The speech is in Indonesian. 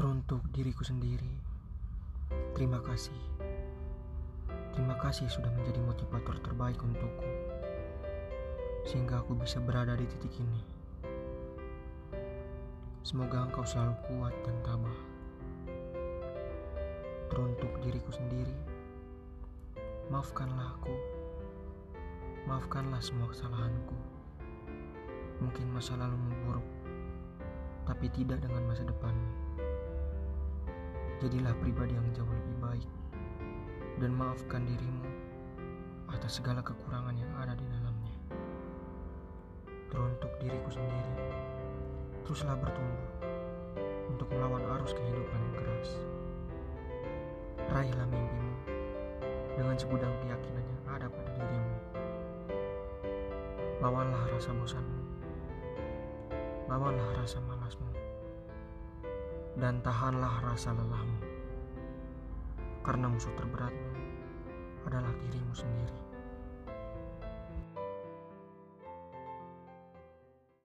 Teruntuk diriku sendiri, terima kasih. Terima kasih sudah menjadi motivator terbaik untukku, sehingga aku bisa berada di titik ini. Semoga engkau selalu kuat dan tabah. Teruntuk diriku sendiri, maafkanlah aku. Maafkanlah semua kesalahanku. Mungkin masa lalu memburuk, tapi tidak dengan masa depanmu. Jadilah pribadi yang jauh lebih baik dan maafkan dirimu atas segala kekurangan yang ada di dalamnya. Teruntuk diriku sendiri, teruslah bertumbuh untuk melawan arus kehidupan yang keras. Raihlah mimpimu dengan segudang keyakinan yang ada pada dirimu. Lawanlah rasa bosanmu, lawanlah rasa malasmu, dan tahanlah rasa lelahmu. Karena musuh terberatmu adalah dirimu sendiri.